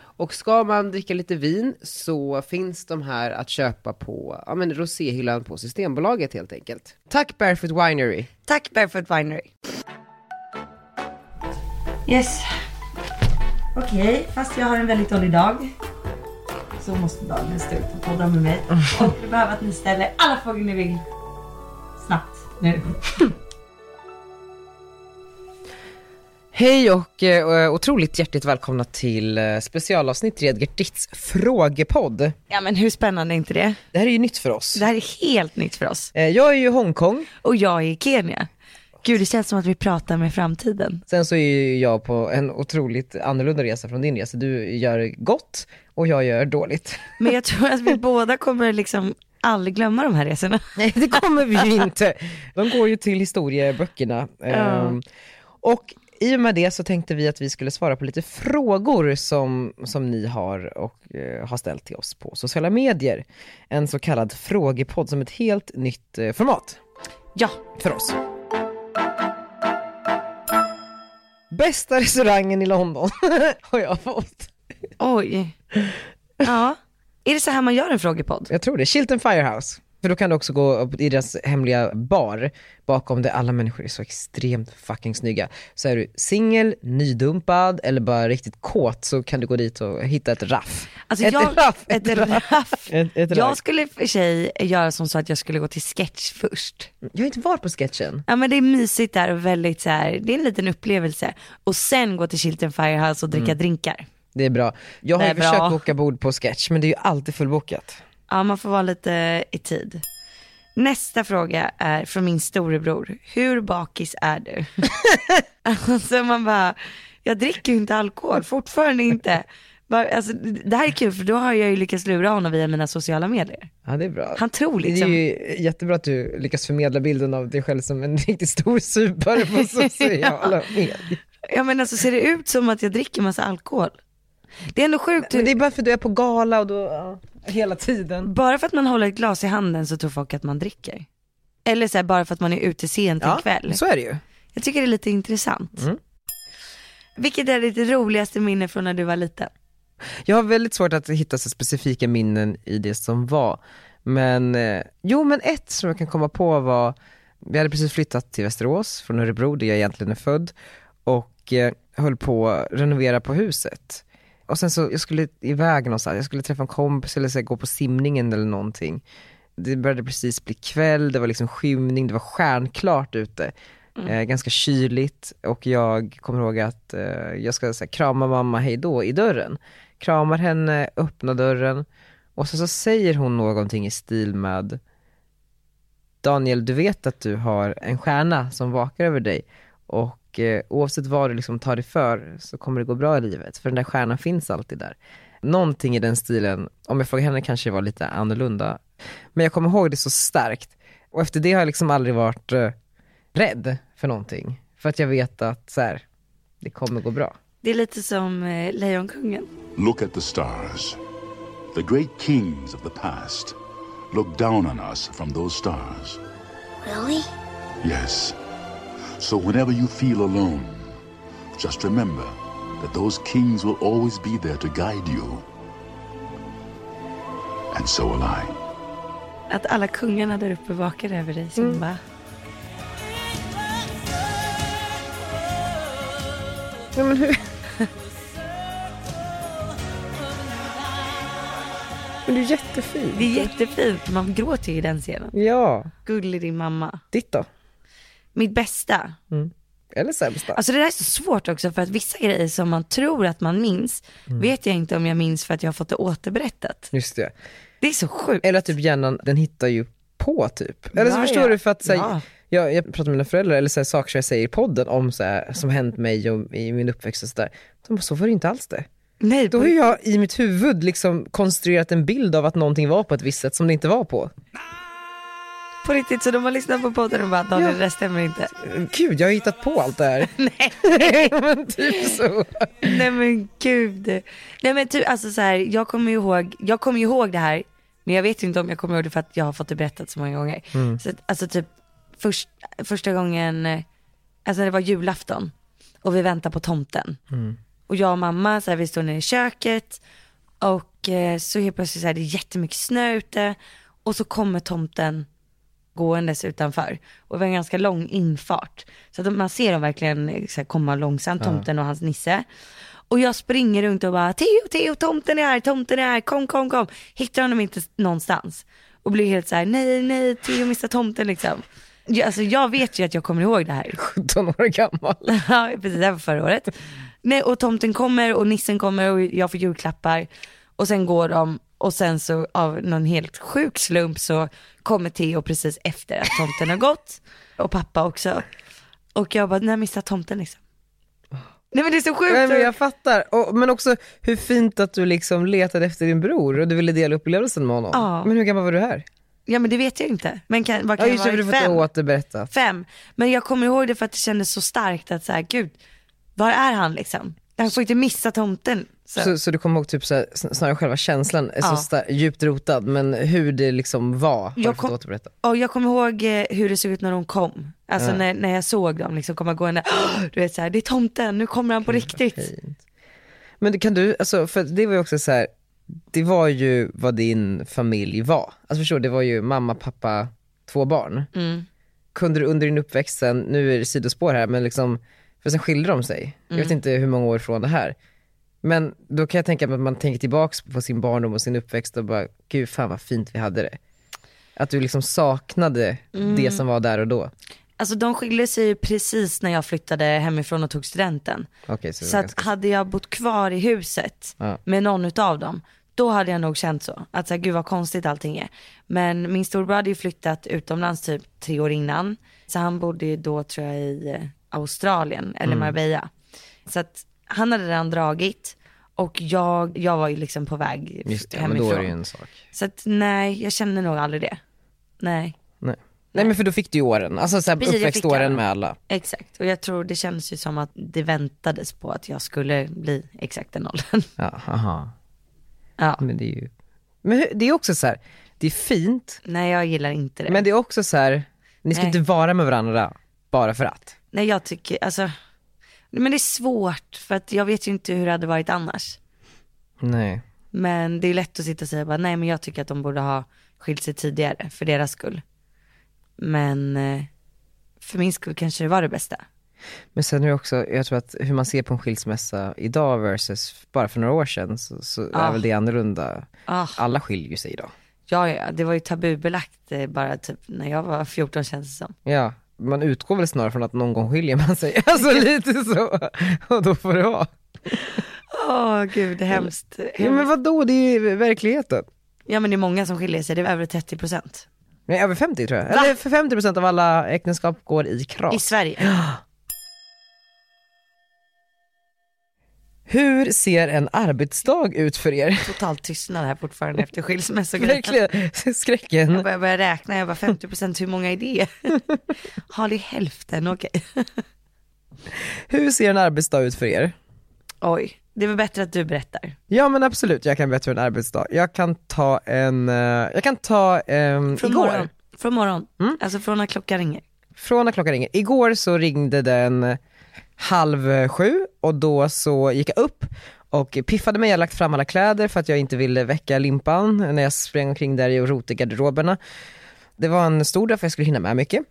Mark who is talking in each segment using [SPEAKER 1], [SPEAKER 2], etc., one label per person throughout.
[SPEAKER 1] Och ska man dricka lite vin så finns de här att köpa på ja, men roséhyllan på Systembolaget helt enkelt. Tack Barefoot Winery!
[SPEAKER 2] Tack Barefoot Winery. Yes. Okej, fast jag har en väldigt dålig dag. Så måste dagen stå ut och podda med mig. Och vi behöver att ni ställer alla frågor ni vill. Snabbt nu.
[SPEAKER 1] Hej och eh, otroligt hjärtligt välkomna till eh, specialavsnitt Redgert Ditts frågepodd.
[SPEAKER 2] Ja men hur spännande är inte det?
[SPEAKER 1] Det här är ju nytt för oss.
[SPEAKER 2] Det här är helt nytt för oss.
[SPEAKER 1] Eh, jag är ju i Hongkong,
[SPEAKER 2] Och jag är i Kenya. Gud det känns som att vi pratar med framtiden.
[SPEAKER 1] sen så är ju jag på en otroligt annorlunda resa från din resa. Du gör gott och jag gör dåligt.
[SPEAKER 2] Men jag tror att vi båda kommer liksom aldrig glömma de här resorna.
[SPEAKER 1] Nej det kommer vi ju inte. De går ju till historieböckerna. Ehm, och i och med det så tänkte vi att vi skulle svara på lite frågor som, som ni har och eh, har ställt till oss på sociala medier. En så kallad frågepodd som ett helt nytt eh, format
[SPEAKER 2] Ja,
[SPEAKER 1] för oss. Bästa restaurangen i London har jag fått.
[SPEAKER 2] oj. Ja. Är det så här man gör en frågepodd?
[SPEAKER 1] Jag tror det, Chilton Firehouse. För då kan du också gå i deras hemliga bar, bakom där alla människor är så extremt fucking snygga. Så är du singel, nydumpad eller bara riktigt kåt så kan du gå dit och hitta ett raff.
[SPEAKER 2] Alltså
[SPEAKER 1] ett
[SPEAKER 2] jag,
[SPEAKER 1] raff,
[SPEAKER 2] ett raff.
[SPEAKER 1] Ett, ett raff.
[SPEAKER 2] Jag skulle i och för sig göra som så att jag skulle gå till sketch först.
[SPEAKER 1] Jag har inte varit på sketchen.
[SPEAKER 2] Ja men det är mysigt där och väldigt så här, det är en liten upplevelse. Och sen gå till Chilton Firehouse och dricka drinkar.
[SPEAKER 1] Det är bra. Jag har ju försökt boka bord på sketch men det är ju alltid fullbokat.
[SPEAKER 2] Ja man får vara lite i tid. Nästa fråga är från min storebror. Hur bakis är du? alltså man bara, jag dricker ju inte alkohol, fortfarande inte. Bara, Alltså, det här är kul för då har jag ju lyckats lura honom via mina sociala medier.
[SPEAKER 1] Ja det är bra.
[SPEAKER 2] Han tror
[SPEAKER 1] Det
[SPEAKER 2] liksom,
[SPEAKER 1] är ju jättebra att du lyckas förmedla bilden av dig själv som en riktigt stor supare på sociala medier.
[SPEAKER 2] ja men alltså ser det ut som att jag dricker massa alkohol? Det är ändå sjukt,
[SPEAKER 1] Men det är bara för att du är på gala och då, ja, hela tiden.
[SPEAKER 2] bara för att man håller ett glas i handen så tror folk att man dricker. Eller så här, bara för att man är ute sent en kväll.
[SPEAKER 1] så är det ju.
[SPEAKER 2] Jag tycker det är lite intressant.
[SPEAKER 1] Mm.
[SPEAKER 2] Vilket är ditt roligaste minne från när du var liten?
[SPEAKER 1] Jag har väldigt svårt att hitta så specifika minnen i det som var. Men, eh, jo men ett som jag kan komma på var, vi hade precis flyttat till Västerås från Örebro där jag egentligen är född och eh, höll på att renovera på huset. Och sen så, jag skulle iväg någonstans, jag skulle träffa en kompis eller så här, gå på simningen eller någonting. Det började precis bli kväll, det var liksom skymning, det var stjärnklart ute. Eh, ganska kyligt och jag kommer ihåg att eh, jag ska så här, krama mamma hej då i dörren. Kramar henne, öppnar dörren och så, så säger hon någonting i stil med Daniel, du vet att du har en stjärna som vakar över dig och eh, oavsett vad du liksom tar dig för så kommer det gå bra i livet, för den där stjärnan finns alltid där. Någonting i den stilen, om jag frågar henne kanske det var lite annorlunda, men jag kommer ihåg det så starkt. Och efter det har jag liksom aldrig varit eh, rädd för någonting, för att jag vet att så här, det kommer gå bra.
[SPEAKER 2] Det är lite som eh, Lejonkungen.
[SPEAKER 3] Look at the stars. The great kings of the past look down on us from those stars.
[SPEAKER 4] Really?
[SPEAKER 3] Yes. So whenever you feel alone, just remember that those kings will always be there to guide you. And so will I.
[SPEAKER 2] Att alla kungarna där uppe vakar över dig Simba.
[SPEAKER 1] Ja, men hur? men du är jättefin.
[SPEAKER 2] Det är jättefint, man gråter ju i den scenen.
[SPEAKER 1] Ja,
[SPEAKER 2] Gullig din mamma.
[SPEAKER 1] ditt då?
[SPEAKER 2] Mitt bästa.
[SPEAKER 1] Eller sämsta?
[SPEAKER 2] Alltså det där är så svårt också för att vissa grejer som man tror att man minns vet jag inte om jag minns för att jag har fått det återberättat.
[SPEAKER 1] Just det.
[SPEAKER 2] Det är så sjukt.
[SPEAKER 1] Eller att typ hjärnan, den hittar ju på typ. Eller så
[SPEAKER 2] Ja,
[SPEAKER 1] förstår
[SPEAKER 2] ja.
[SPEAKER 1] du för att
[SPEAKER 2] Ja.
[SPEAKER 1] jag, jag pratar med mina föräldrar eller så här, saker som jag säger i podden om så här, som hänt mig och i min uppväxt och sådär. De bara, så var det inte alls det.
[SPEAKER 2] Nej,
[SPEAKER 1] Då har jag i mitt huvud liksom konstruerat en bild av att någonting var på ett visst sätt som det inte var på.
[SPEAKER 2] På riktigt. Så de har lyssnat på podden och bara Daniel det där stämmer inte.
[SPEAKER 1] Gud, jag har hittat på allt det här. Nej. men typ så.
[SPEAKER 2] Nej men gud. Nej men typ alltså så här, jag kommer ju ihåg, jag kommer ju ihåg det här, men jag vet ju inte om jag kommer ihåg det för att jag har fått det berättat så många gånger. Så att, alltså typ först, första gången, alltså det var julafton och vi väntar på tomten. Och jag och mamma, så här, vi står nere i köket och eh, så helt plötsligt så här, det är jättemycket snö ute och så kommer tomten gåendes utanför. Och det var en ganska lång infart. Så att man ser dem verkligen eh, så här, komma långsamt, tomten och hans nisse. Och jag springer runt och bara, Theo, Theo, tomten är här, tomten är här, kom, kom, kom. Hittar honom inte någonstans. Och blir helt så här, nej, nej, Theo missar tomten liksom. Jag, alltså jag vet ju att jag kommer ihåg det här.
[SPEAKER 1] 17 år gammal.
[SPEAKER 2] Ja, precis, det här var förra året. Nej, och tomten kommer och nissen kommer och jag får julklappar. Och sen går de och sen så av någon helt sjuk slump så kommer Theo precis efter att tomten har gått. Och pappa också. Och jag bara, när missar tomten liksom? Nej men det är så sjukt.
[SPEAKER 1] Nej, men jag fattar. Och, men också hur fint att du liksom letade efter din bror och du ville dela upplevelsen med honom.
[SPEAKER 2] Ja.
[SPEAKER 1] Men hur gammal var du här?
[SPEAKER 2] Ja men det vet jag inte. Men kan, vad
[SPEAKER 1] Ja
[SPEAKER 2] kan
[SPEAKER 1] just det,
[SPEAKER 2] vara?
[SPEAKER 1] du får
[SPEAKER 2] Fem?
[SPEAKER 1] inte återberätta.
[SPEAKER 2] Fem. Men jag kommer ihåg det för att det kändes så starkt att så här, gud, var är han liksom? Han får inte missa tomten. Så.
[SPEAKER 1] Så, så du kommer ihåg typ så här, sn- snarare själva känslan är så
[SPEAKER 2] Ja.
[SPEAKER 1] star- djupt rotad, men hur det liksom var har
[SPEAKER 2] Jag
[SPEAKER 1] du fått
[SPEAKER 2] kom-
[SPEAKER 1] återberätta.
[SPEAKER 2] Jag kommer ihåg eh, hur det såg ut när de kom. Alltså
[SPEAKER 1] Ja.
[SPEAKER 2] när, när jag såg dem liksom komma gående, du vet så här, det är tomten, nu kommer han på riktigt.
[SPEAKER 1] Men kan du, alltså, för det var ju också så här, det var ju vad din familj var. Alltså förstår du, det var ju mamma, pappa, två barn.
[SPEAKER 2] Mm.
[SPEAKER 1] Kunde du under din uppväxt sen, nu är det sidospår här, men liksom, för sen skilde de sig. Jag
[SPEAKER 2] Mm.
[SPEAKER 1] vet inte hur många år från det här. Men då kan jag tänka mig att man tänker tillbaks på sin barndom och sin uppväxt och bara, gud fan vad fint vi hade det. Att du liksom saknade
[SPEAKER 2] Mm.
[SPEAKER 1] det som var där och då.
[SPEAKER 2] Alltså de skilde sig ju precis när jag flyttade hemifrån och tog studenten.
[SPEAKER 1] Okej, så,
[SPEAKER 2] Så att
[SPEAKER 1] ganska...
[SPEAKER 2] hade jag bott kvar i huset
[SPEAKER 1] Ja.
[SPEAKER 2] med någon utav dem, då hade jag nog känt så. Att så här, gud vad konstigt allting är. Men min storbror hade ju flyttat utomlands typ tre år innan. Så han bodde ju då tror jag i eh, Australien eller
[SPEAKER 1] Mm.
[SPEAKER 2] Marbella. Så att han hade redan dragit och jag, jag var ju liksom på väg
[SPEAKER 1] Just det, ja, men
[SPEAKER 2] hemifrån.
[SPEAKER 1] då är det ju en sak.
[SPEAKER 2] Så att nej, jag känner nog aldrig det. Nej,
[SPEAKER 1] Nej. Nej men för då fick du ju åren, alltså så här,
[SPEAKER 2] Precis,
[SPEAKER 1] uppväxtåren
[SPEAKER 2] åren.
[SPEAKER 1] med alla.
[SPEAKER 2] exakt. Och jag tror det kändes ju som att det väntades på att jag skulle bli exakt den åldern.
[SPEAKER 1] Ja, aha.
[SPEAKER 2] Ja,
[SPEAKER 1] Men det är ju, men det är också så här, det är fint,
[SPEAKER 2] nej jag gillar inte det.
[SPEAKER 1] men det är också så här, ni ska
[SPEAKER 2] Nej.
[SPEAKER 1] inte vara med varandra bara för att.
[SPEAKER 2] Nej jag tycker, alltså, men det är svårt för att jag vet ju inte hur det hade varit annars.
[SPEAKER 1] Nej.
[SPEAKER 2] Men det är lätt att sitta och säga bara, nej men jag tycker att de borde ha skilt sig tidigare för deras skull. Men eh, för min skull kanske det var det bästa.
[SPEAKER 1] Men sen är det också, jag tror att hur man ser på en skilsmässa idag versus bara för några år sedan så, så
[SPEAKER 2] Ja.
[SPEAKER 1] är väl det annorlunda.
[SPEAKER 2] Ah,
[SPEAKER 1] Alla skiljer ju sig idag.
[SPEAKER 2] ja, ja, det var ju tabubelagt eh, bara typ när jag var 14 känns det som.
[SPEAKER 1] Ja, man utgår väl snarare från att någon gång skiljer man sig, alltså lite så. Och då får det vara.
[SPEAKER 2] Åh gud, det är hemskt.
[SPEAKER 1] Ja men vadå, det är ju verkligheten.
[SPEAKER 2] Ja men det är många som skiljer sig, det är över 30 procent.
[SPEAKER 1] Nej, över 50 tror jag.
[SPEAKER 2] Va?
[SPEAKER 1] Eller för 50% av alla äktenskap går i kras.
[SPEAKER 2] I Sverige.
[SPEAKER 1] Hur ser en arbetsdag ut för er?
[SPEAKER 2] Totalt tystnad här fortfarande efter skilsmässogrejen.
[SPEAKER 1] Verkligen,
[SPEAKER 2] Jag
[SPEAKER 1] skräcken.
[SPEAKER 2] börjar, börjar räkna, jag bara 50% hur många är det? Har det hälften, okej.
[SPEAKER 1] Hur ser en arbetsdag ut för er?
[SPEAKER 2] Oj, det är väl bättre att du berättar.
[SPEAKER 1] Ja men absolut, jag kan berätta hur en arbetsdag. Jag kan ta en, eh, jag kan ta um,
[SPEAKER 2] Från
[SPEAKER 1] igår.
[SPEAKER 2] morgon. Från morgon,
[SPEAKER 1] Mm.
[SPEAKER 2] alltså från när klockan ringer.
[SPEAKER 1] Från när klockan ringer. Igår så ringde den halv sju och då så gick jag upp och piffade mig, jag lagt fram alla kläder för att jag inte ville väcka limpan när jag sprang omkring där och rotade i garderoberna. Det var en stor dag för jag skulle hinna med mycket.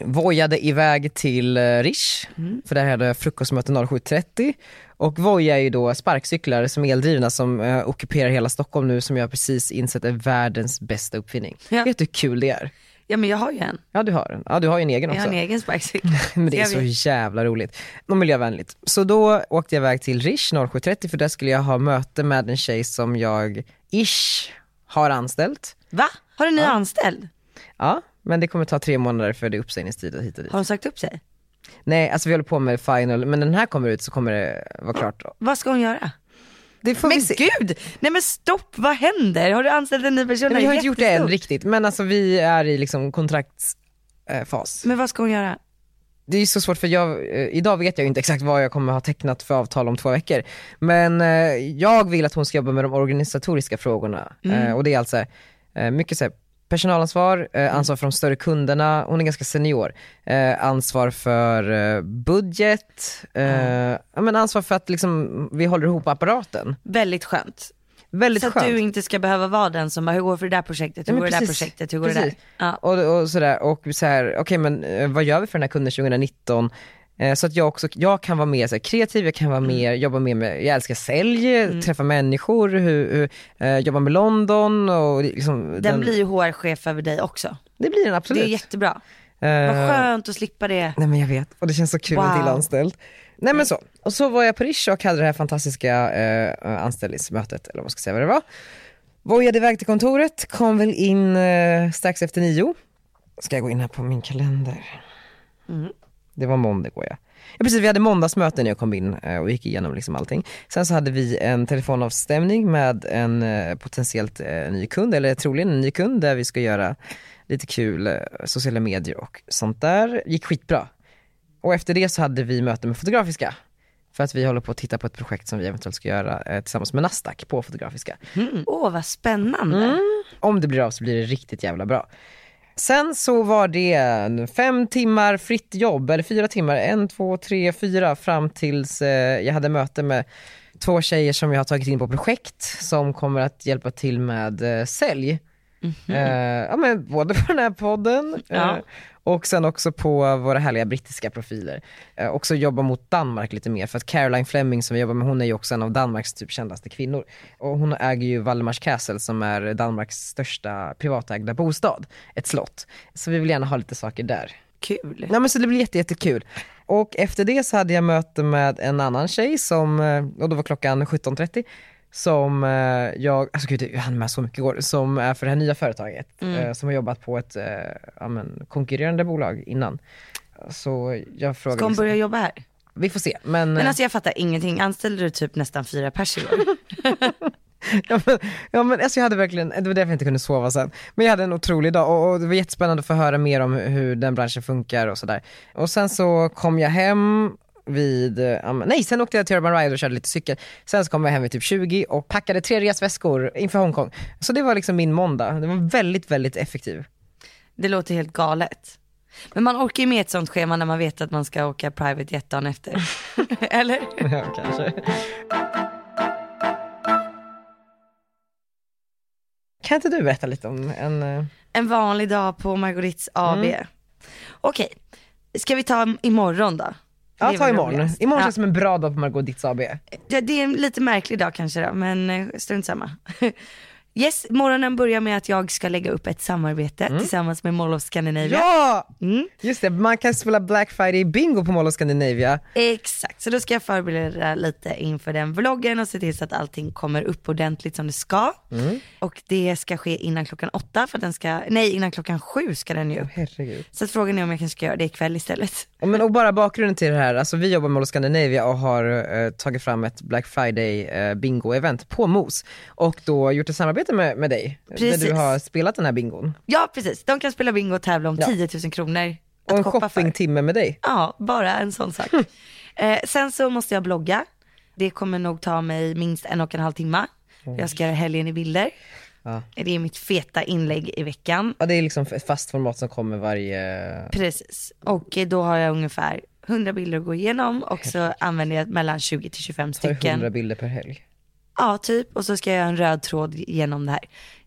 [SPEAKER 1] Vojade iväg till eh, Rish, för där hade jag frukostmöte 07.30 och Voja är ju då sparkcyklar som är eldrivna som eh, ockuperar hela Stockholm nu som jag precis insett är världens bästa uppfinning.
[SPEAKER 2] Ja.
[SPEAKER 1] Vet du hur kul det är?
[SPEAKER 2] Ja men jag har ju en,
[SPEAKER 1] Ja du har en, ja du har ju en egen
[SPEAKER 2] jag
[SPEAKER 1] också.
[SPEAKER 2] har en egen sparkcykel.
[SPEAKER 1] Men det är
[SPEAKER 2] Jag
[SPEAKER 1] så jävla roligt. Och miljövänligt. Så då åkte jag iväg till Rish 07.30 för där skulle jag ha möte med en tjej som jag, ish, har anställt.
[SPEAKER 2] Va? Har du ny
[SPEAKER 1] Ja.
[SPEAKER 2] anställd?
[SPEAKER 1] Ja, men det kommer ta tre månader för det är uppsägningstid och hit och dit.
[SPEAKER 2] Har hon sagt upp sig?
[SPEAKER 1] Nej, alltså vi håller på med final, men när den här kommer ut så kommer det vara klart.
[SPEAKER 2] Vad ska hon göra?
[SPEAKER 1] Det får vi
[SPEAKER 2] Men
[SPEAKER 1] se.
[SPEAKER 2] gud, nej men stopp, vad händer? Har du anställt en ny person?
[SPEAKER 1] Nej, jag har inte gjort det än riktigt, men alltså vi är i liksom kontraktsfas.
[SPEAKER 2] Men vad ska hon göra?
[SPEAKER 1] Det är så svårt för jag, eh, idag vet jag inte exakt vad jag kommer ha tecknat för avtal om två veckor. Men eh, jag vill att hon ska jobba med de organisatoriska frågorna. Eh, och det är alltså mycket så här, personalansvar, eh, ansvar för de större kunderna, hon är ganska senior. Eh, ansvar för eh, budget, ja, men ansvar för att liksom, vi håller ihop apparaten.
[SPEAKER 2] Väldigt skönt.
[SPEAKER 1] Väldigt
[SPEAKER 2] Så att
[SPEAKER 1] skönt.
[SPEAKER 2] du inte ska behöva vara den som bara, hur går det för det där projektet, hur
[SPEAKER 1] Ja,
[SPEAKER 2] går det där
[SPEAKER 1] precis.
[SPEAKER 2] projektet, hur går det där?
[SPEAKER 1] Precis.
[SPEAKER 2] Ja.
[SPEAKER 1] Och, och sådär, och så här, okej men eh, vad gör vi för den här kunden 2019? Eh, Så att jag också, jag kan vara mer så här, kreativ, jag kan vara
[SPEAKER 2] Mm.
[SPEAKER 1] mer, jobba mer med, jag älskar sälj, träffa människor, hur, hur, eh, jobba med London och liksom,
[SPEAKER 2] Den, blir ju HR-chef över dig också.
[SPEAKER 1] det blir den absolut.
[SPEAKER 2] Det är jättebra.
[SPEAKER 1] Eh,
[SPEAKER 2] Vad skönt att slippa det.
[SPEAKER 1] Nej men jag vet, och det känns så kul
[SPEAKER 2] Wow.
[SPEAKER 1] en till anställd. Nej men så, och så var jag på Rish och hade det här fantastiska eh, anställningsmötet, eller vad man ska säga vad det var. Vojade iväg till kontoret, kom väl in eh, strax efter nio. Ska jag gå in här på min kalender? Det var måndag går jag. Ja precis, vi hade måndagsmöte när jag kom in eh, och gick igenom liksom allting. Sen så hade vi en telefonavstämning med en eh, potentiellt eh, ny kund, eller troligen en ny kund där vi ska göra lite kul sociala medier och sånt där. Gick skitbra. Och efter det så hade vi möte med Fotografiska. För att vi håller på att titta på ett projekt som vi eventuellt ska göra tillsammans med Nasdaq på Fotografiska.
[SPEAKER 2] Åh vad spännande.
[SPEAKER 1] Mm. Om det blir av så blir det riktigt jävla bra. Sen så var det fem timmar fritt jobb, eller fyra timmar, en, två, tre, fyra fram tills eh, jag hade möte med två tjejer som jag har tagit in på projekt som kommer att hjälpa till med eh, sälj. Eh, ja, men både på den här podden eh,
[SPEAKER 2] Ja.
[SPEAKER 1] Och sen också på våra härliga brittiska profiler. Eh, också jobba mot Danmark lite mer för att Caroline Fleming som vi jobbar med hon är ju också en av Danmarks typ kändaste kvinnor. Och hon äger ju Valdemars Castle som är Danmarks största privatägda bostad, ett slott. Så vi vill gärna ha lite saker där.
[SPEAKER 2] Kul.
[SPEAKER 1] Nej men så det blir jätte, jättekul. Och efter det så hade jag möte med en annan tjej som, eh, och då var klockan 17.30, som eh, jag, alltså gud jag hann med så mycket igår, som är för det här nya företaget, eh, som har jobbat på ett eh, ja, men, konkurrerande bolag innan. Så jag frågade,
[SPEAKER 2] Ska hon
[SPEAKER 1] liksom,
[SPEAKER 2] börja jobba här?
[SPEAKER 1] vi får se. Men,
[SPEAKER 2] Men alltså jag fattar ingenting. Anställde du typ nästan fyra pers igår?
[SPEAKER 1] ja, men, ja men alltså jag hade verkligen, det var därför jag inte kunde sova sen. Men jag hade en otrolig dag och, och det var jättespännande att få höra mer om hur, hur den branschen funkar och sådär. Och sen så kom jag hem vid, eh, nej sen åkte jag till Urban Ride och körde lite cykel. Sen så kom jag hem vid typ 20 och packade tre resväskor inför Hongkong. Så det var liksom min måndag, det var väldigt, väldigt effektiv.
[SPEAKER 2] Det låter helt galet. Men man orkar ju med ett sånt schema när man vet att man ska åka private jet dagen efter. Eller?
[SPEAKER 1] ja, kanske. Kan inte du berätta lite om en, eh,
[SPEAKER 2] En vanlig dag på Margorits AB.
[SPEAKER 1] Mm.
[SPEAKER 2] Okej, ska vi ta imorgon då?
[SPEAKER 1] Ja ta imorgon. Imorgon
[SPEAKER 2] Ja.
[SPEAKER 1] känns som en bra dag på Margot Ditts AB.
[SPEAKER 2] Ja, det är en lite märklig dag kanske då, men eh, strunt samma. Yes, morgonen börjar med att jag ska lägga upp ett samarbete tillsammans med Mall of Scandinavia.
[SPEAKER 1] Mm. Ja!
[SPEAKER 2] Mm.
[SPEAKER 1] Just det, man kan spela Black Friday bingo på Mall of Scandinavia.
[SPEAKER 2] Exakt, så då ska jag förbereda lite inför den vloggen och se till så att allting kommer upp ordentligt som det ska.
[SPEAKER 1] Mm.
[SPEAKER 2] Och det ska ske innan klockan åtta för att den ska, nej innan klockan sju ska den ju upp.
[SPEAKER 1] Herregud.
[SPEAKER 2] Så frågan är om jag kanske ska göra det ikväll istället.
[SPEAKER 1] Och, men, och bara bakgrunden till det här, alltså vi jobbar med Mall of Scandinavia och har eh, tagit fram ett Black Friday eh, bingo-event på MOS och då gjort ett samarbete med, med dig,
[SPEAKER 2] Precis.
[SPEAKER 1] där du har spelat den här bingon.
[SPEAKER 2] Ja precis, de kan spela bingo och tävla om
[SPEAKER 1] Ja.
[SPEAKER 2] 10 000 kronor att
[SPEAKER 1] Och en shoppingtimme med dig.
[SPEAKER 2] Ja, bara en sån sak. eh, sen så måste jag blogga. Det kommer nog ta mig minst en och en halv timme. Jag ska göra helgen i bilder.
[SPEAKER 1] Ja.
[SPEAKER 2] Det är mitt feta inlägg i veckan.
[SPEAKER 1] Ja, det är liksom ett fast format som kommer varje...
[SPEAKER 2] Precis. Och eh, då har jag ungefär 100 bilder att gå igenom och så använder jag mellan 20 till 25
[SPEAKER 1] Tar 100
[SPEAKER 2] stycken.
[SPEAKER 1] bilder per helg.
[SPEAKER 2] Ja, typ. Och så ska jag göra en röd tråd genom det här.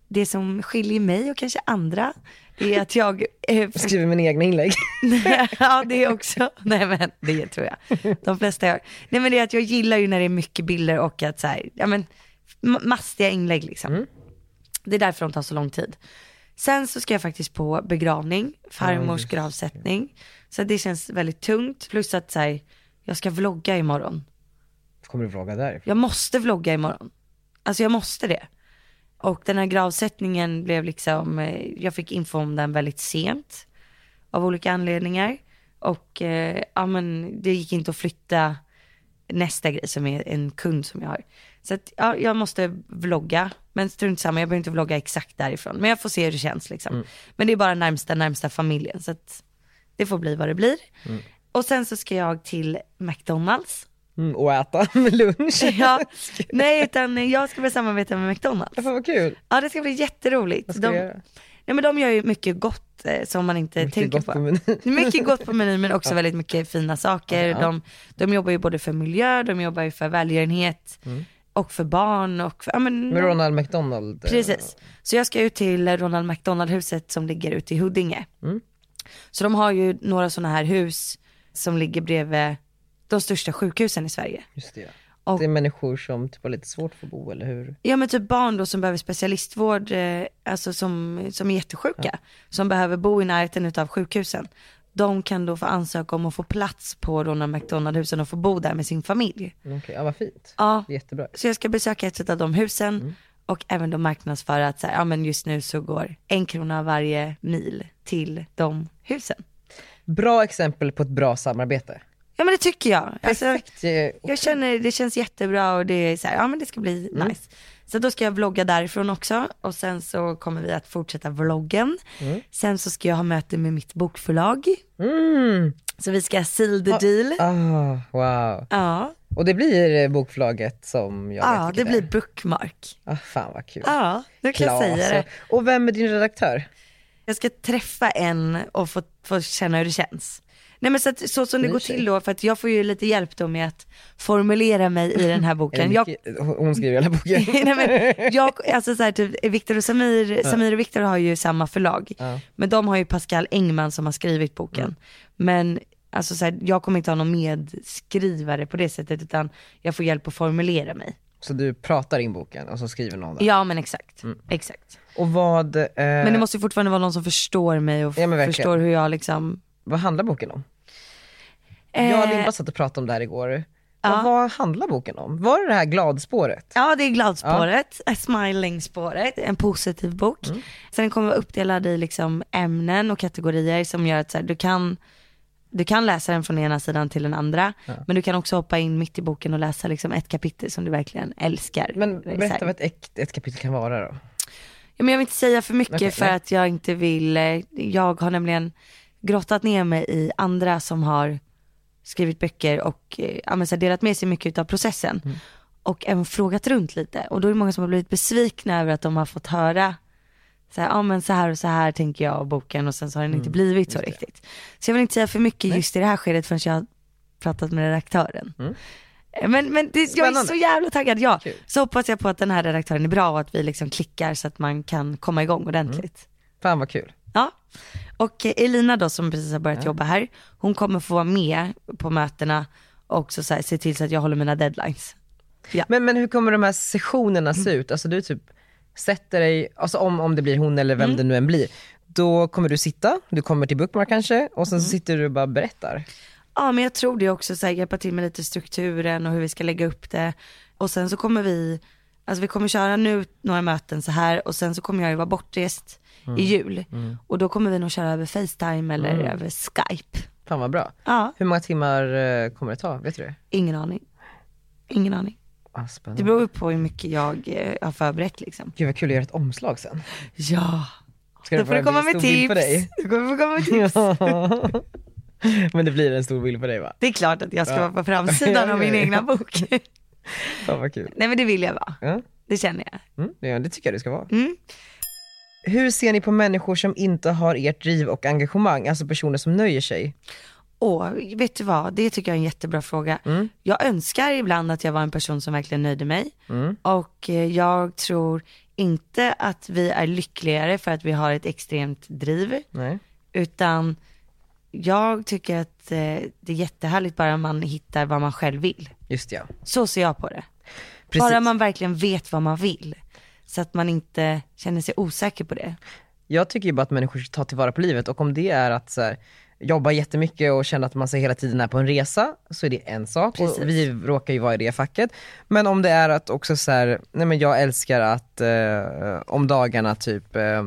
[SPEAKER 2] Det som skiljer mig och kanske andra är att jag eh,
[SPEAKER 1] skriver mina egna inlägg.
[SPEAKER 2] ja det också. Nej men det tror jag. De flesta gör. Nej men det är att jag gillar ju när det är mycket bilder och att så här, ja men ma- mastiga inlägg liksom. Det är därför de tar så lång tid. Sen så ska jag faktiskt på begravning, farmors gravsättning. Så det känns väldigt tungt. Plus att så här, jag ska vlogga imorgon.
[SPEAKER 1] Kommer du vlogga där?
[SPEAKER 2] Jag måste vlogga imorgon. Alltså jag måste det. Och den här gravsättningen blev liksom, eh, jag fick info om den väldigt sent. Av olika anledningar. Och eh, ja men det gick inte att flytta nästa grej som är en kund som jag har. Så att, ja, jag måste vlogga, men strunt samma, jag behöver inte vlogga exakt därifrån. Men jag får se hur det känns liksom. Men det är bara närmsta, närmsta familjen. Så att det får bli vad det blir. Och sen så ska jag till McDonalds.
[SPEAKER 1] Mm, och äta med lunch.
[SPEAKER 2] Ja, nej utan jag ska börja samarbeta med McDonalds.
[SPEAKER 1] Fan vad kul.
[SPEAKER 2] Ja det ska bli jätteroligt.
[SPEAKER 1] Vad ska
[SPEAKER 2] de,
[SPEAKER 1] göra?
[SPEAKER 2] nej, men de gör ju mycket gott eh, som man inte
[SPEAKER 1] Mycket
[SPEAKER 2] tänker på.
[SPEAKER 1] på.
[SPEAKER 2] Mycket gott på menyn men också väldigt mycket fina saker.
[SPEAKER 1] Ja.
[SPEAKER 2] De, de jobbar ju både för miljö, de jobbar ju för välgörenhet och för barn och för, ja, men,
[SPEAKER 1] Mm. Med Ronald McDonald. eh,
[SPEAKER 2] Precis. Så jag ska ut till Ronald McDonald-huset som ligger ute i Huddinge.
[SPEAKER 1] Mm.
[SPEAKER 2] Så de har ju några sådana här hus som ligger bredvid de största sjukhusen i Sverige.
[SPEAKER 1] Just det.
[SPEAKER 2] Och-
[SPEAKER 1] Det är människor som typ har lite svårt för att bo, eller hur?
[SPEAKER 2] Ja men typ barn då som behöver specialistvård, eh, alltså som, som är jättesjuka, som behöver bo i närheten utav sjukhusen. De kan då få ansöka om att få plats på Ronald McDonald-husen och få bo där med sin familj.
[SPEAKER 1] Mm, Okej, ja vad fint.
[SPEAKER 2] Ja,
[SPEAKER 1] jättebra.
[SPEAKER 2] så jag ska besöka ett av de husen och även då marknadsföra att så här, ja men just nu så går en krona varje mil till de husen.
[SPEAKER 1] Bra exempel på ett bra samarbete.
[SPEAKER 2] Ja men det tycker jag. Alltså,
[SPEAKER 1] Perfekt.
[SPEAKER 2] jag känner, det känns jättebra och det är så här, ja men det ska bli nice. Så då ska jag vlogga därifrån också och sen så kommer vi att fortsätta vloggen. Sen så ska jag ha möte med mitt bokförlag.
[SPEAKER 1] Mm.
[SPEAKER 2] Så vi ska seal the deal.
[SPEAKER 1] Ah, wow.
[SPEAKER 2] Ja,
[SPEAKER 1] Och det blir bokförlaget som jag
[SPEAKER 2] ja det blir bookmark.
[SPEAKER 1] Ah, fan vad kul.
[SPEAKER 2] Ja, nu kan jag säga det.
[SPEAKER 1] Och vem är din redaktör?
[SPEAKER 2] Jag ska träffa en och få, få känna hur det känns. Nej men så, att, så som det går till då, för att jag får ju lite hjälp då med att formulera mig i den här boken. Jag,
[SPEAKER 1] Hon skriver hela boken.
[SPEAKER 2] Nej, men jag, alltså så här, typ, Victor och Samir, Samir och Victor har ju samma förlag.
[SPEAKER 1] Ja.
[SPEAKER 2] Men de har ju Pascal Engman som har skrivit boken. Men alltså så här, jag kommer inte ha någon medskrivare på det sättet utan jag får hjälp att formulera mig.
[SPEAKER 1] Så du pratar in boken och så skriver någon där.
[SPEAKER 2] Ja men exakt,
[SPEAKER 1] Mm.
[SPEAKER 2] exakt.
[SPEAKER 1] Och vad, eh,
[SPEAKER 2] Men det måste ju fortfarande vara någon som förstår mig och
[SPEAKER 1] Ja,
[SPEAKER 2] förstår hur jag liksom
[SPEAKER 1] vad handlar boken om?
[SPEAKER 2] Eh,
[SPEAKER 1] Jag och Limpa satt och pratade om det här igår.
[SPEAKER 2] ja.
[SPEAKER 1] Vad, handlar boken om? Var det det här gladspåret?
[SPEAKER 2] Ja det är gladspåret, ja. smiling-spåret, en positiv bok.
[SPEAKER 1] Mm.
[SPEAKER 2] Sen kommer vara uppdelad i liksom ämnen och kategorier som gör att så här, du, kan, du kan läsa den från ena sidan till den andra. Men du kan också hoppa in mitt i boken och läsa liksom ett kapitel som du verkligen älskar.
[SPEAKER 1] Men
[SPEAKER 2] så
[SPEAKER 1] berätta vad ett, ett, kapitel kan vara då.
[SPEAKER 2] Ja, men jag vill inte säga för mycket
[SPEAKER 1] Okej,
[SPEAKER 2] för
[SPEAKER 1] nej.
[SPEAKER 2] att jag inte vill, eh, jag har nämligen grottat ner mig i andra som har skrivit böcker och eh, ja, men så delat med sig mycket av processen.
[SPEAKER 1] Mm.
[SPEAKER 2] Och även frågat runt lite och då är det många som har blivit besvikna över att de har fått höra så här, ja men så här och så här tänker jag om boken och sen så har den inte
[SPEAKER 1] Mm,
[SPEAKER 2] blivit så riktigt. Så jag vill inte säga för mycket just i det här skedet förrän jag har pratat med redaktören.
[SPEAKER 1] Mm.
[SPEAKER 2] Eh, Men, men det, jag är så jävla taggad, ja.
[SPEAKER 1] Kul.
[SPEAKER 2] Så hoppas jag på att den här redaktören är bra och att vi liksom klickar så att man kan komma igång ordentligt.
[SPEAKER 1] Fan vad kul.
[SPEAKER 2] Ja, och Elina då som precis har börjat jobba här, hon kommer få vara med på mötena och också så här, se till så att jag håller mina deadlines.
[SPEAKER 1] Men, men hur kommer de här sessionerna se ut? Alltså du typ sätter dig, alltså om, om det blir hon eller
[SPEAKER 2] Mm.
[SPEAKER 1] vem det nu än blir, då kommer du sitta, du kommer till Bookmark kanske och sen så
[SPEAKER 2] Mm.
[SPEAKER 1] sitter du och bara berättar.
[SPEAKER 2] Ja men jag tror det också, så här, hjälpa till med lite strukturen och hur vi ska lägga upp det. Och sen så kommer vi, alltså vi kommer köra nu några möten så här och sen så kommer jag ju vara bortrest i jul. Och då kommer vi nog köra över Facetime eller över Skype.
[SPEAKER 1] Fan vad bra.
[SPEAKER 2] Ja,
[SPEAKER 1] Hur många timmar eh, kommer det ta? Vet du det?
[SPEAKER 2] ingen aning. Ingen aning.
[SPEAKER 1] Ah,
[SPEAKER 2] Det beror på hur mycket jag eh, har förberett liksom.
[SPEAKER 1] Gud vad kul att göra ett omslag sen.
[SPEAKER 2] Ja,
[SPEAKER 1] Ska
[SPEAKER 2] då får du komma med
[SPEAKER 1] bild på
[SPEAKER 2] tips.
[SPEAKER 1] dig?
[SPEAKER 2] Du kommer komma med tips.
[SPEAKER 1] Men det blir en stor bild på dig va?
[SPEAKER 2] Det är klart att jag ska
[SPEAKER 1] Ja.
[SPEAKER 2] vara på framsidan av min egna bok.
[SPEAKER 1] Fan vad kul.
[SPEAKER 2] Nej men det vill jag vara,
[SPEAKER 1] Ja,
[SPEAKER 2] det känner jag.
[SPEAKER 1] mm, det tycker jag det ska vara.
[SPEAKER 2] Mm.
[SPEAKER 1] Hur ser ni på människor som inte har ert driv och engagemang, alltså personer som nöjer sig?
[SPEAKER 2] Och vet du vad, det tycker jag är en jättebra fråga.
[SPEAKER 1] Mm.
[SPEAKER 2] Jag önskar ibland att jag var en person som verkligen nöjde mig.
[SPEAKER 1] Mm.
[SPEAKER 2] Och eh, jag tror inte att vi är lyckligare för att vi har ett extremt driv.
[SPEAKER 1] Nej.
[SPEAKER 2] Utan jag tycker att eh, det är jättehärligt bara man hittar vad man själv vill.
[SPEAKER 1] Just ja.
[SPEAKER 2] Så ser jag på det.
[SPEAKER 1] Precis.
[SPEAKER 2] Bara man verkligen vet vad man vill. Så att man inte känner sig osäker på det.
[SPEAKER 1] Jag tycker ju bara att människor ska ta tillvara på livet och om det är att så här, jobbar jättemycket och känner att man sig hela tiden är på en resa, så är det en sak.
[SPEAKER 2] Precis.
[SPEAKER 1] Och vi råkar ju vara i det facket. Men om det är att också så här, nej men jag älskar att eh, om dagarna typ eh,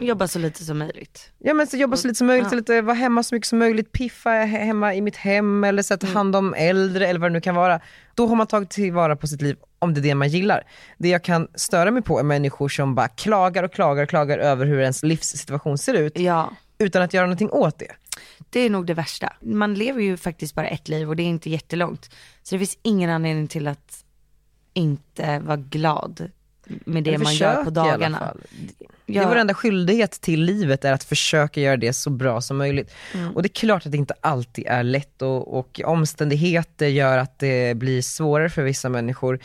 [SPEAKER 2] Jobba så lite som möjligt.
[SPEAKER 1] Ja men så jobba så lite som möjligt,
[SPEAKER 2] Ja.
[SPEAKER 1] lite, vara hemma så mycket som möjligt, piffa he- hemma i mitt hem eller så att ta hand om äldre eller vad det nu kan vara. Då har man tagit tillvara på sitt liv om det är det man gillar. Det jag kan störa mig på är människor som bara klagar och klagar och klagar över hur ens livssituation ser ut
[SPEAKER 2] Ja.
[SPEAKER 1] utan att göra någonting åt det.
[SPEAKER 2] Det är nog det värsta. Man lever ju faktiskt bara ett liv och det är inte jättelångt. Så det finns ingen anledning till att inte vara glad med det man gör på dagarna.
[SPEAKER 1] fall. Det
[SPEAKER 2] Ja.
[SPEAKER 1] är vår enda skyldighet till livet är att försöka göra det så bra som möjligt. Och det är klart att det inte alltid är lätt och, och omständigheter gör att det blir svårare för vissa människor.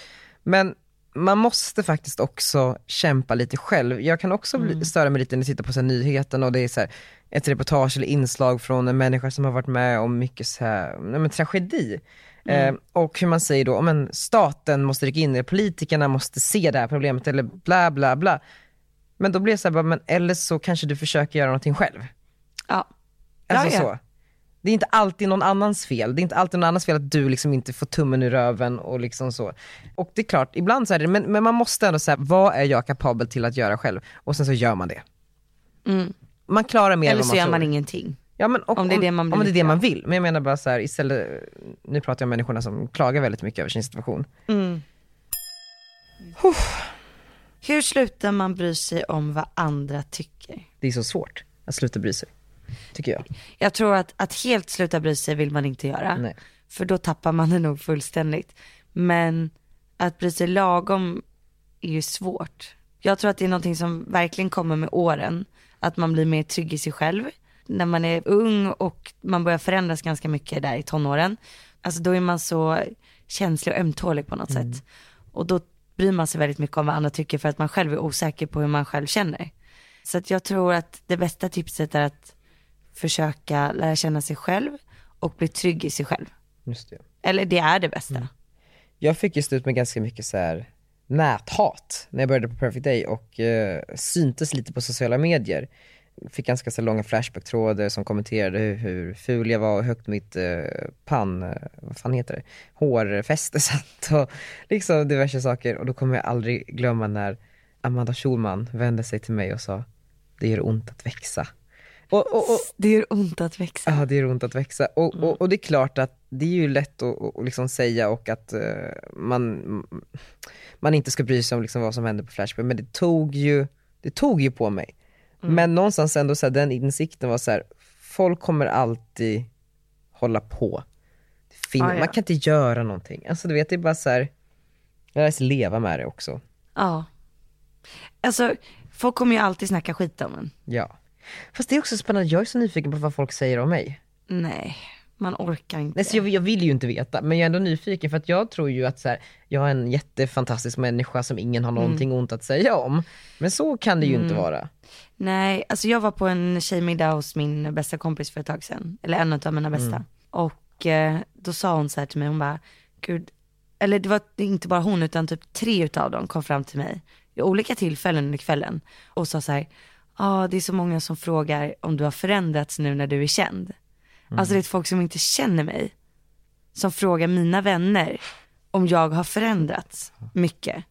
[SPEAKER 1] Men man måste faktiskt också kämpa lite själv. Jag kan också bli, störa mig lite när jag tittar på så nyheten och det är så här, ett reportage eller inslag från en människa som har varit med om mycket så här, nej, men, tragedi. Eh, och hur man säger då, men staten måste rycka in, politikerna måste se det här problemet eller bla bla bla. Men då blir det så här, men eller så kanske du försöker göra någonting själv.
[SPEAKER 2] Ja.
[SPEAKER 1] Alltså
[SPEAKER 2] Ja, ja.
[SPEAKER 1] så. Det är inte alltid någon annans fel. Det är inte alltid någon annans fel att du liksom inte får tummen ur röven och liksom så. Och det är klart, ibland så är det, men, men man måste ändå säga, vad är jag kapabel till att göra själv? Och sen så gör man det.
[SPEAKER 2] Mm.
[SPEAKER 1] Man klarar mer än
[SPEAKER 2] Eller
[SPEAKER 1] vad
[SPEAKER 2] så
[SPEAKER 1] man
[SPEAKER 2] gör
[SPEAKER 1] tror.
[SPEAKER 2] man ingenting.
[SPEAKER 1] Ja, men, och,
[SPEAKER 2] Om det är det man blir
[SPEAKER 1] om det är det man vill. Men jag menar bara så här, istället, nu pratar jag om människorna som klagar väldigt mycket över sin situation.
[SPEAKER 2] Hur slutar man bry sig om vad andra tycker?
[SPEAKER 1] Det är så svårt att sluta bry sig, tycker jag.
[SPEAKER 2] Jag tror att, att helt sluta bry sig vill man inte göra.
[SPEAKER 1] Nej.
[SPEAKER 2] För då tappar man det nog fullständigt. Men att bry sig lagom är ju svårt. Jag tror att det är någonting som verkligen kommer med åren. Att man blir mer trygg i sig själv. När man är ung och man börjar förändras ganska mycket där i tonåren. Alltså då är man så känslig och ömtålig på något sätt. Och då bryr man sig väldigt mycket om vad andra tycker för att man själv är osäker på hur man själv känner. Så att jag tror att det bästa tipset är att försöka lära känna sig själv och bli trygg i sig själv.
[SPEAKER 1] Just det.
[SPEAKER 2] Eller det är det bästa.
[SPEAKER 1] Jag fick ju stå ut med ganska mycket så här näthat när jag började på Perfect Day och eh, syntes lite på sociala medier. Fick ganska så långa flashback-trådar som kommenterade hur, hur ful jag var och högt mitt eh, pann, eh, vad fan heter det, hårfäste satt och liksom diverse saker. Och då kommer jag aldrig glömma när Amanda Schulman vände sig till mig och sa, det gör ont att växa. Och, och, och,
[SPEAKER 2] Det gör ont att växa.
[SPEAKER 1] Ja, det gör ont att växa. Och, och det är klart att det är ju lätt att, att, liksom säga och att eh, man, man inte ska bry sig om liksom vad som händer på Flashback, men det tog ju, det tog ju på mig. Men någonstans ändå så här, den insikten var så här, folk kommer alltid hålla på. Fin-
[SPEAKER 2] Ja, ja.
[SPEAKER 1] Man kan inte göra någonting. Alltså du vet, det är bara så här, jag lär sig leva med det också.
[SPEAKER 2] Ja. Alltså, folk kommer ju alltid snacka skit om en.
[SPEAKER 1] Ja. Fast det är också spännande, jag är så nyfiken på vad folk säger om mig.
[SPEAKER 2] Nej, man orkar inte.
[SPEAKER 1] Nej, så jag, jag vill ju inte veta, men jag är ändå nyfiken för att jag tror ju att så här, jag är en jättefantastisk människa som ingen har någonting ont att säga om. Men så kan det ju inte vara.
[SPEAKER 2] Nej, alltså jag var på en tjejmiddag hos min bästa kompis för ett tag sedan. Eller en av mina bästa. Och eh, då sa hon så här till mig, hon bara, gud, eller det var inte bara hon utan typ tre utav dem kom fram till mig i olika tillfällen under kvällen och sa så här, ja det är så många som frågar om du har förändrats nu när du är känd. Alltså det är folk som inte känner mig, som frågar mina vänner om jag har förändrats mycket.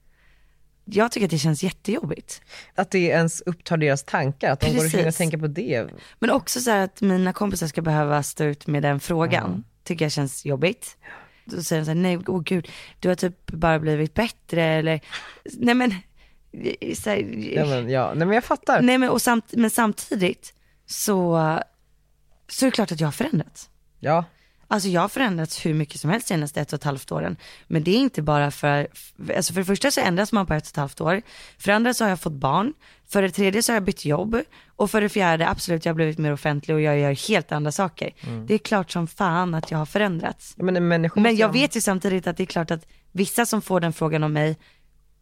[SPEAKER 2] Jag tycker att det känns jättejobbigt.
[SPEAKER 1] Att det ens upptar deras tankar, att de går
[SPEAKER 2] Precis.
[SPEAKER 1] omkring och tänker på det.
[SPEAKER 2] Men också så här att mina kompisar ska behöva stå ut med den frågan, tycker jag känns jobbigt. Då säger de så här, nej, åh gud, du har typ bara blivit bättre eller, nej men, så här,
[SPEAKER 1] Ja, men, ja. Nej men jag fattar.
[SPEAKER 2] nej men, och samt, men samtidigt så, så är det klart att jag har förändrats.
[SPEAKER 1] Ja.
[SPEAKER 2] Alltså jag har förändrats hur mycket som helst de senaste ett och ett halvt åren. Men det är inte bara för, alltså för det första så ändras man på ett och ett halvt år. För det andra så har jag fått barn. För det tredje så har jag bytt jobb. Och för det fjärde, absolut jag har blivit mer offentlig och jag gör helt andra saker. Det är klart som fan att jag har förändrats.
[SPEAKER 1] Ja, men
[SPEAKER 2] Men jag vet ju samtidigt att det är klart att vissa som får den frågan om mig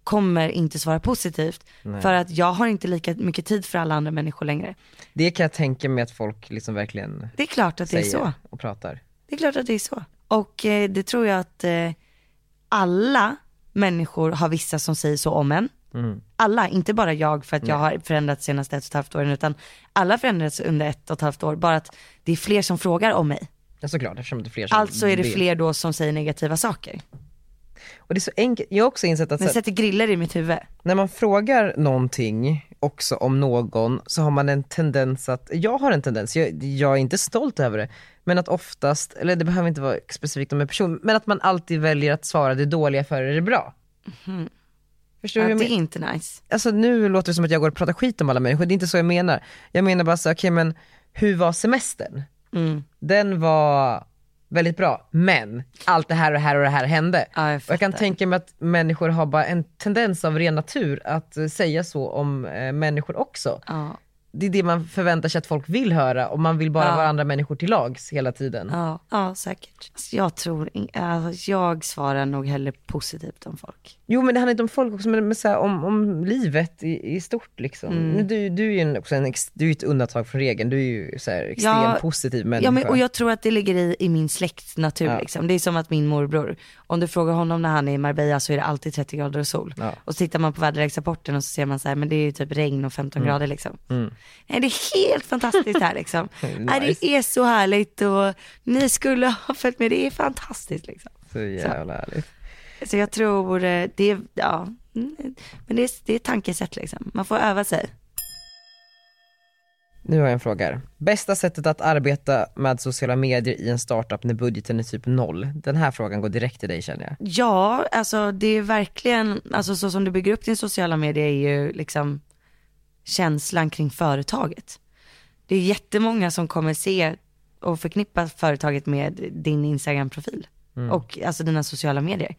[SPEAKER 2] kommer inte svara positivt. För att jag har inte lika mycket tid för alla andra människor längre.
[SPEAKER 1] Det kan jag tänka mig att folk liksom verkligen
[SPEAKER 2] Det är klart att det är så.
[SPEAKER 1] och pratar.
[SPEAKER 2] Det är klart att det är så. Och eh, det tror jag att eh, alla människor har vissa som säger så om en. Alla, inte bara jag för att jag har förändrats senaste ett och ett halvt åren, utan alla förändrats under ett och ett halvt år, bara att det är fler som frågar om mig.
[SPEAKER 1] Ja såklart, eftersom det är fler som
[SPEAKER 2] Alltså är det fler då som säger negativa saker.
[SPEAKER 1] Och det är så enkelt, jag har också insett att här,
[SPEAKER 2] sätter griller i mitt huvud.
[SPEAKER 1] när man frågar någonting också om någon så har man en tendens att, jag har en tendens, jag, jag är inte stolt över det, men att oftast, eller det behöver inte vara specifikt om en person, men att man alltid väljer att svara det dåliga före det bra. Förstår du
[SPEAKER 2] Ja, det är inte nice.
[SPEAKER 1] Alltså nu låter det som att jag går och pratar skit om alla människor, det är inte så jag menar. Jag menar bara så, okej men hur var semestern?
[SPEAKER 2] Mm.
[SPEAKER 1] Den var väldigt bra, men allt det här och det här och det här hände.
[SPEAKER 2] Ja, jag
[SPEAKER 1] och jag kan tänka mig att människor har bara en tendens av ren natur att eh, säga så om eh, människor också.
[SPEAKER 2] Ja,
[SPEAKER 1] Det är det man förväntar sig att folk vill höra och man vill bara
[SPEAKER 2] Ja.
[SPEAKER 1] vara andra människor till lags hela tiden.
[SPEAKER 2] ja, ja säkert. Alltså, jag tror, alltså, jag svarar nog hellre positivt om folk.
[SPEAKER 1] Jo men det handlar inte om folk också, men, här, om, om livet i, i stort liksom.
[SPEAKER 2] Mm.
[SPEAKER 1] Du, du är ju en, också en, du är ett undantag från regeln, du är ju så här, extremt
[SPEAKER 2] Ja,
[SPEAKER 1] positiv människa.
[SPEAKER 2] Ja, men, och jag tror att det ligger i, i min släktnatur
[SPEAKER 1] Ja.
[SPEAKER 2] liksom. Det är som att min morbror, om du frågar honom när han är i Marbella så är det alltid 30 grader och sol.
[SPEAKER 1] Ja.
[SPEAKER 2] Och så tittar man på väderleksrapporten och så ser man så här, men det är ju typ regn och 15
[SPEAKER 1] Mm.
[SPEAKER 2] grader liksom. Nej, det är helt fantastiskt här liksom. Nej,
[SPEAKER 1] Nice.
[SPEAKER 2] det är så härligt och ni skulle ha följt med, det är fantastiskt liksom.
[SPEAKER 1] Så jävla härligt.
[SPEAKER 2] Så jag tror eh, det ja, mm, men det är, det är tankesätt liksom. Man får öva sig.
[SPEAKER 1] Nu har jag en fråga här. Bästa sättet att arbeta med sociala medier i en startup när budgeten är typ noll? Den här frågan går direkt till dig känner jag.
[SPEAKER 2] Ja, alltså det är verkligen, alltså så som du bygger upp din sociala medier är ju liksom känslan kring företaget. Det är jättemånga som kommer se och förknippa företaget med din Instagram-profil och alltså dina sociala medier. I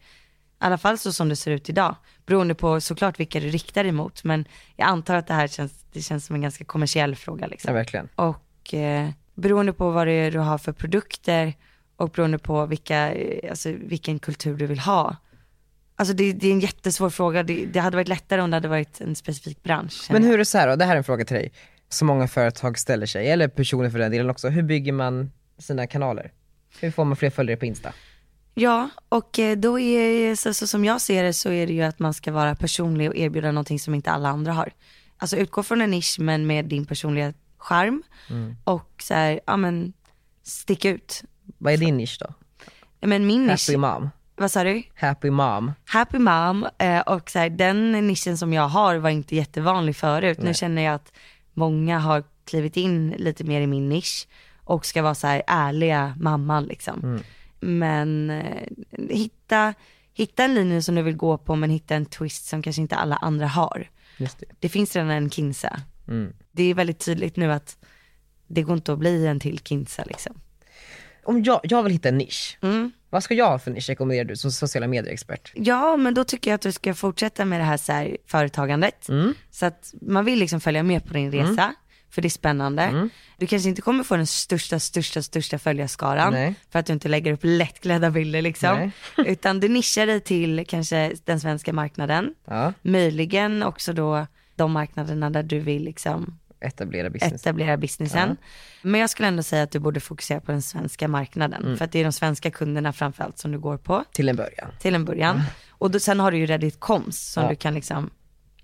[SPEAKER 2] alla fall så som det ser ut idag, beroende på såklart vilka du riktar dig mot, men jag antar att det här känns, det känns som en ganska kommersiell fråga liksom.
[SPEAKER 1] Ja verkligen.
[SPEAKER 2] Och eh, beroende på vad det är du har för produkter och beroende på vilka, eh, alltså, vilken kultur du vill ha. Alltså det, det är en jättesvår fråga. Det, det hade varit lättare om det hade varit en specifik bransch.
[SPEAKER 1] Men hur är det så här då, det här är en fråga till dig, som många företag ställer sig, eller personer för den delen också. Hur bygger man sina kanaler? Hur får man fler följare på Insta?
[SPEAKER 2] Ja, och eh, då är, så, så som jag ser det så är det ju att man ska vara personlig och erbjuda någonting som inte alla andra har. Alltså utgå från en nisch men med din personliga charm och så här, ja men stick ut.
[SPEAKER 1] Vad är din nisch då?
[SPEAKER 2] Men min nisch,
[SPEAKER 1] Happy mom.
[SPEAKER 2] Vad sa du?
[SPEAKER 1] Happy mom.
[SPEAKER 2] Happy mom eh, och så här, den nischen som jag har var inte jättevanlig förut. Nu känner jag att många har klivit in lite mer i min nisch och ska vara så här ärliga mamman liksom. Men eh, hitta, hitta en linje som du vill gå på men hitta en twist som kanske inte alla andra har.
[SPEAKER 1] Just det.
[SPEAKER 2] Det finns redan en Kinsa.
[SPEAKER 1] Mm.
[SPEAKER 2] Det är väldigt tydligt nu att det går inte att bli en till Kinsa liksom.
[SPEAKER 1] Om jag, jag vill hitta en nisch,
[SPEAKER 2] Mm.
[SPEAKER 1] Vad ska jag ha för nisch rekommenderar du som sociala medier-expert?
[SPEAKER 2] Ja, men då tycker jag att du ska fortsätta med det här, så här företagandet.
[SPEAKER 1] Mm.
[SPEAKER 2] Så att man vill liksom följa med på din resa, för det är spännande.
[SPEAKER 1] Mm.
[SPEAKER 2] Du kanske inte kommer få den största, största, största följarskaran,
[SPEAKER 1] Nej.
[SPEAKER 2] för att du inte lägger upp lättklädda bilder liksom. Utan du nischar dig till kanske den svenska marknaden,
[SPEAKER 1] Ja,
[SPEAKER 2] möjligen också då de marknaderna där du vill liksom
[SPEAKER 1] etablera business.
[SPEAKER 2] etablera businessen. Men jag skulle ändå säga att du borde fokusera på den svenska marknaden,
[SPEAKER 1] Mm.
[SPEAKER 2] för att det är de svenska kunderna framförallt som du går på
[SPEAKER 1] Till en början.
[SPEAKER 2] till en början. Och då, sen har du ju Reddit Coms som
[SPEAKER 1] Ja.
[SPEAKER 2] du kan liksom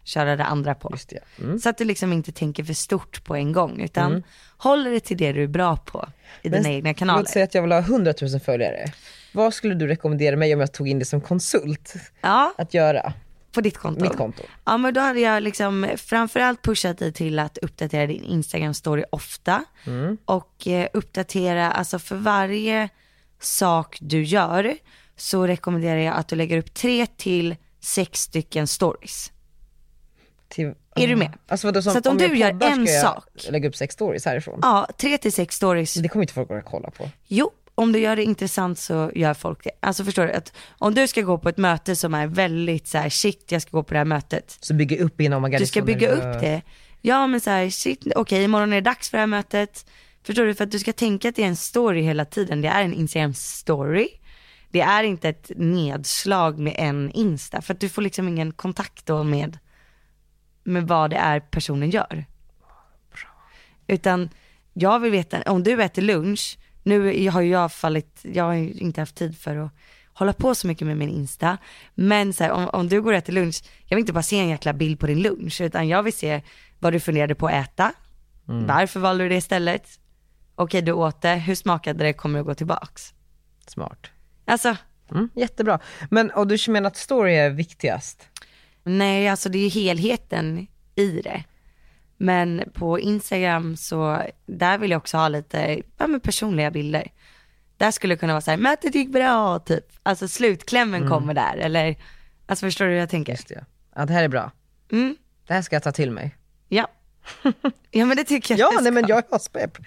[SPEAKER 2] köra det andra på.
[SPEAKER 1] Just det. Mm.
[SPEAKER 2] Så att du liksom inte tänker för stort på en gång, utan håller dig till det du är bra på i dina egna kanaler.
[SPEAKER 1] Låt säga att jag vill ha 100 000 följare. Vad skulle du rekommendera mig om jag tog in det som konsult
[SPEAKER 2] Ja,
[SPEAKER 1] att göra?
[SPEAKER 2] På ditt konto.
[SPEAKER 1] Mitt konto.
[SPEAKER 2] Ja men då hade jag liksom framförallt pushat dig till att uppdatera din Instagram story ofta.
[SPEAKER 1] Mm.
[SPEAKER 2] Och eh, uppdatera, alltså för varje sak du gör så rekommenderar jag att du lägger upp tre till sex stycken stories.
[SPEAKER 1] Till,
[SPEAKER 2] Är du med?
[SPEAKER 1] Alltså vadå, som,
[SPEAKER 2] Så att om du gör en sak-
[SPEAKER 1] lägga upp sex stories härifrån?
[SPEAKER 2] Ja, tre till sex stories.
[SPEAKER 1] Det kommer inte folk att kolla på.
[SPEAKER 2] Jo, om du gör det intressant så gör folk det. Alltså förstår du? Att om du ska gå på ett möte som är väldigt så här, shit jag ska gå på det här mötet.
[SPEAKER 1] Så bygga upp innan man
[SPEAKER 2] Du ska bygga upp det. Ja men så här, shit, okej imorgon är det dags för det här mötet. Förstår du? För att du ska tänka att det är en story hela tiden. Det är en Instagram story. Det är inte ett nedslag med en Insta. För att du får liksom ingen kontakt då med, med vad det är personen gör. Utan jag vill veta, om du äter lunch, nu har ju jag fallit, jag har ju inte haft tid för att
[SPEAKER 5] hålla på så mycket med min Insta. Men så här, om, om du går och äter lunch, jag vill inte bara se en jäkla bild på din lunch, utan jag vill se vad du funderade på att äta. Varför valde du det istället? Okej, du åt det, hur smakade det, kommer du gå tillbaks?
[SPEAKER 1] Smart.
[SPEAKER 5] Alltså,
[SPEAKER 1] Mm, jättebra. Men, och du menar att story är viktigast?
[SPEAKER 5] nej alltså det är ju helheten i det. Men på Instagram så, där vill jag också ha lite, ja men personliga bilder. Där skulle det kunna vara så här, mötet gick bra, typ. Alltså slutklämmen kommer där, eller, alltså förstår du hur jag tänker?
[SPEAKER 1] Just det. Ja, det här är bra.
[SPEAKER 5] Mm,
[SPEAKER 1] Det här ska jag ta till mig.
[SPEAKER 5] ja. ja men det tycker jag
[SPEAKER 1] Ja, nej men jag är aspepp.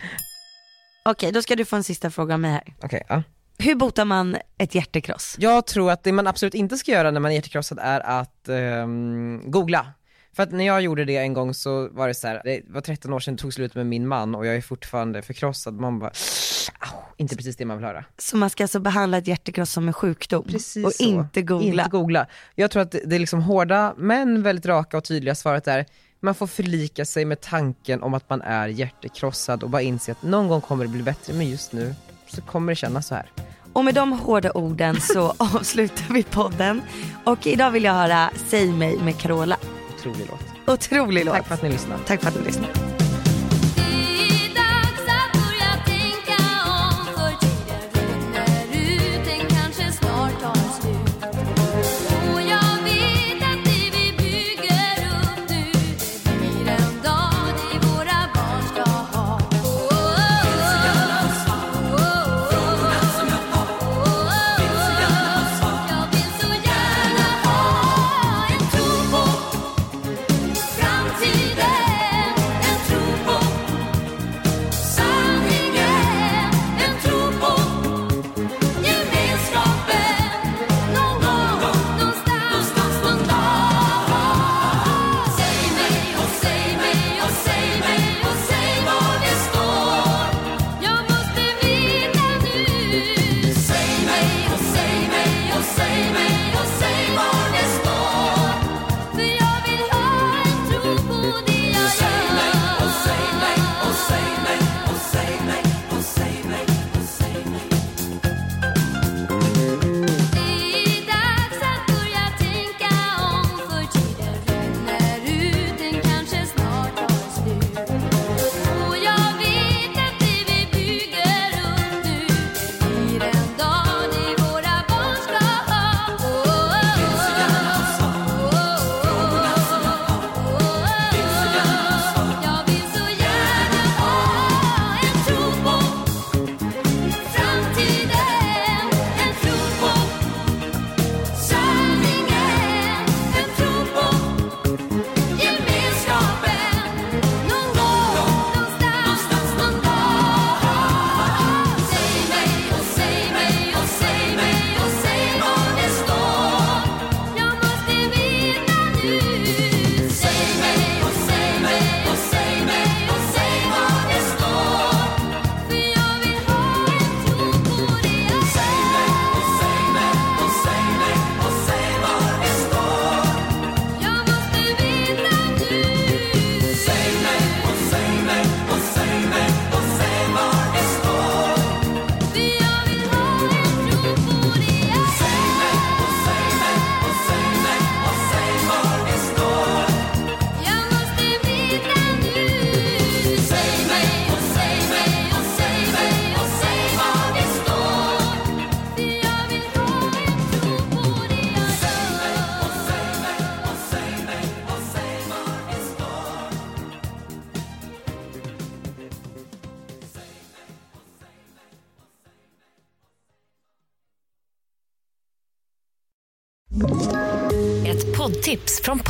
[SPEAKER 5] Okej, då ska du få en sista fråga av mig här.
[SPEAKER 1] Okej, ja.
[SPEAKER 5] Hur botar man ett hjärtekross?
[SPEAKER 1] Jag tror att det man absolut inte ska göra när man är hjärtekrossad är att ehm, googla. För att när jag gjorde det en gång så var det så här, det var 13 år sedan det tog slut med min man och jag är fortfarande förkrossad. Man bara, au, inte precis det man vill höra.
[SPEAKER 5] Så man ska alltså behandla ett hjärtekross som en sjukdom
[SPEAKER 1] Precis
[SPEAKER 5] och
[SPEAKER 1] så.
[SPEAKER 5] inte googla.
[SPEAKER 1] Inte googla. Jag tror att det är liksom hårda men väldigt raka och tydliga svaret är man får förlika sig med tanken om att man är hjärtekrossad och bara inse att någon gång kommer det bli bättre men just nu så kommer det kännas så här.
[SPEAKER 5] Och med de hårda orden så avslutar vi podden. Och idag vill jag höra Säg mig med Carola.
[SPEAKER 1] Otrolig låt.
[SPEAKER 5] Otrolig låt.
[SPEAKER 1] Tack för att ni lyssnade.
[SPEAKER 5] Tack för att du lyssnade.